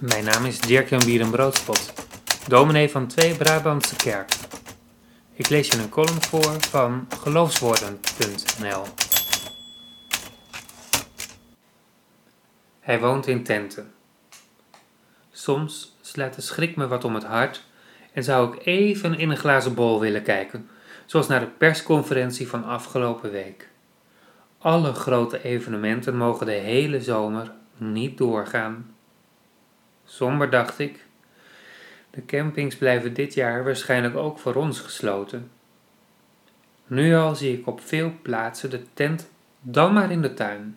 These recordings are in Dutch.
Mijn naam is Dirk-Jan Bierenbroodspot, dominee van Twee Brabantse Kerk. Ik lees je een column voor van geloofswoorden.nl. Hij woont in tenten. Soms slaat de schrik me wat om het hart en zou ik even in een glazen bol willen kijken, zoals naar de persconferentie van afgelopen week. Alle grote evenementen mogen de hele zomer niet doorgaan. Somber dacht ik. De campings blijven dit jaar waarschijnlijk ook voor ons gesloten. Nu al zie ik op veel plaatsen de tent dan maar in de tuin.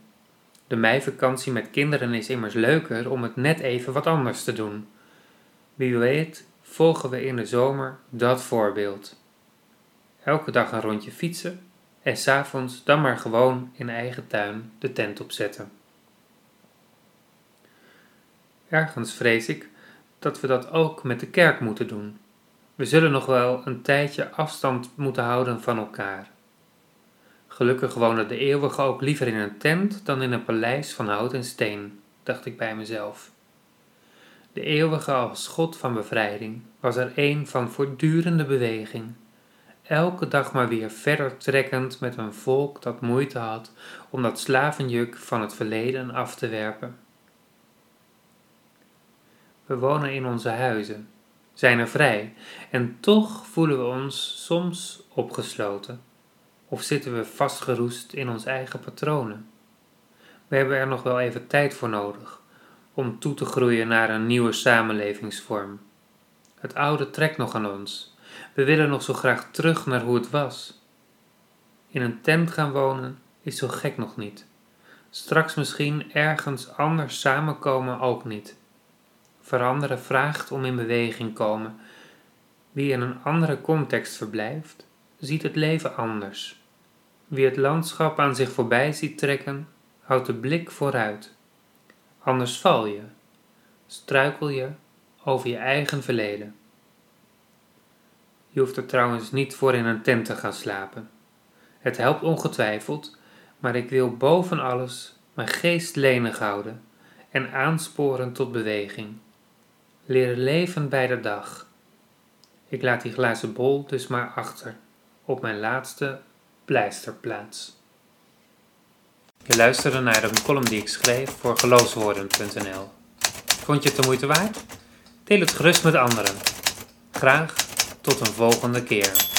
De meivakantie met kinderen is immers leuker om het net even wat anders te doen. Wie weet volgen we in de zomer dat voorbeeld. Elke dag een rondje fietsen en s'avonds dan maar gewoon in eigen tuin de tent opzetten. Ergens vrees ik dat we dat ook met de kerk moeten doen. We zullen nog wel een tijdje afstand moeten houden van elkaar. Gelukkig woonde de eeuwige ook liever in een tent dan in een paleis van hout en steen, dacht ik bij mezelf. De eeuwige als God van bevrijding was er een van voortdurende beweging, elke dag maar weer verder trekkend met een volk dat moeite had om dat slavenjuk van het verleden af te werpen. We wonen in onze huizen, zijn er vrij en toch voelen we ons soms opgesloten of zitten we vastgeroest in ons eigen patronen. We hebben er nog wel even tijd voor nodig om toe te groeien naar een nieuwe samenlevingsvorm. Het oude trekt nog aan ons. We willen nog zo graag terug naar hoe het was. In een tent gaan wonen is zo gek nog niet. Straks misschien ergens anders samenkomen ook niet. Veranderen vraagt om in beweging komen. Wie in een andere context verblijft, ziet het leven anders. Wie het landschap aan zich voorbij ziet trekken, houdt de blik vooruit. Anders val je, struikel je over je eigen verleden. Je hoeft er trouwens niet voor in een tent te gaan slapen. Het helpt ongetwijfeld, maar ik wil boven alles mijn geest lenig houden en aansporen tot beweging leren leven bij de dag. Ik laat die glazen bol dus maar achter, op mijn laatste pleisterplaats. Je luisterde naar een column die ik schreef voor geloofswoorden.nl. Vond je het de moeite waard? Deel het gerust met anderen. Graag tot een volgende keer.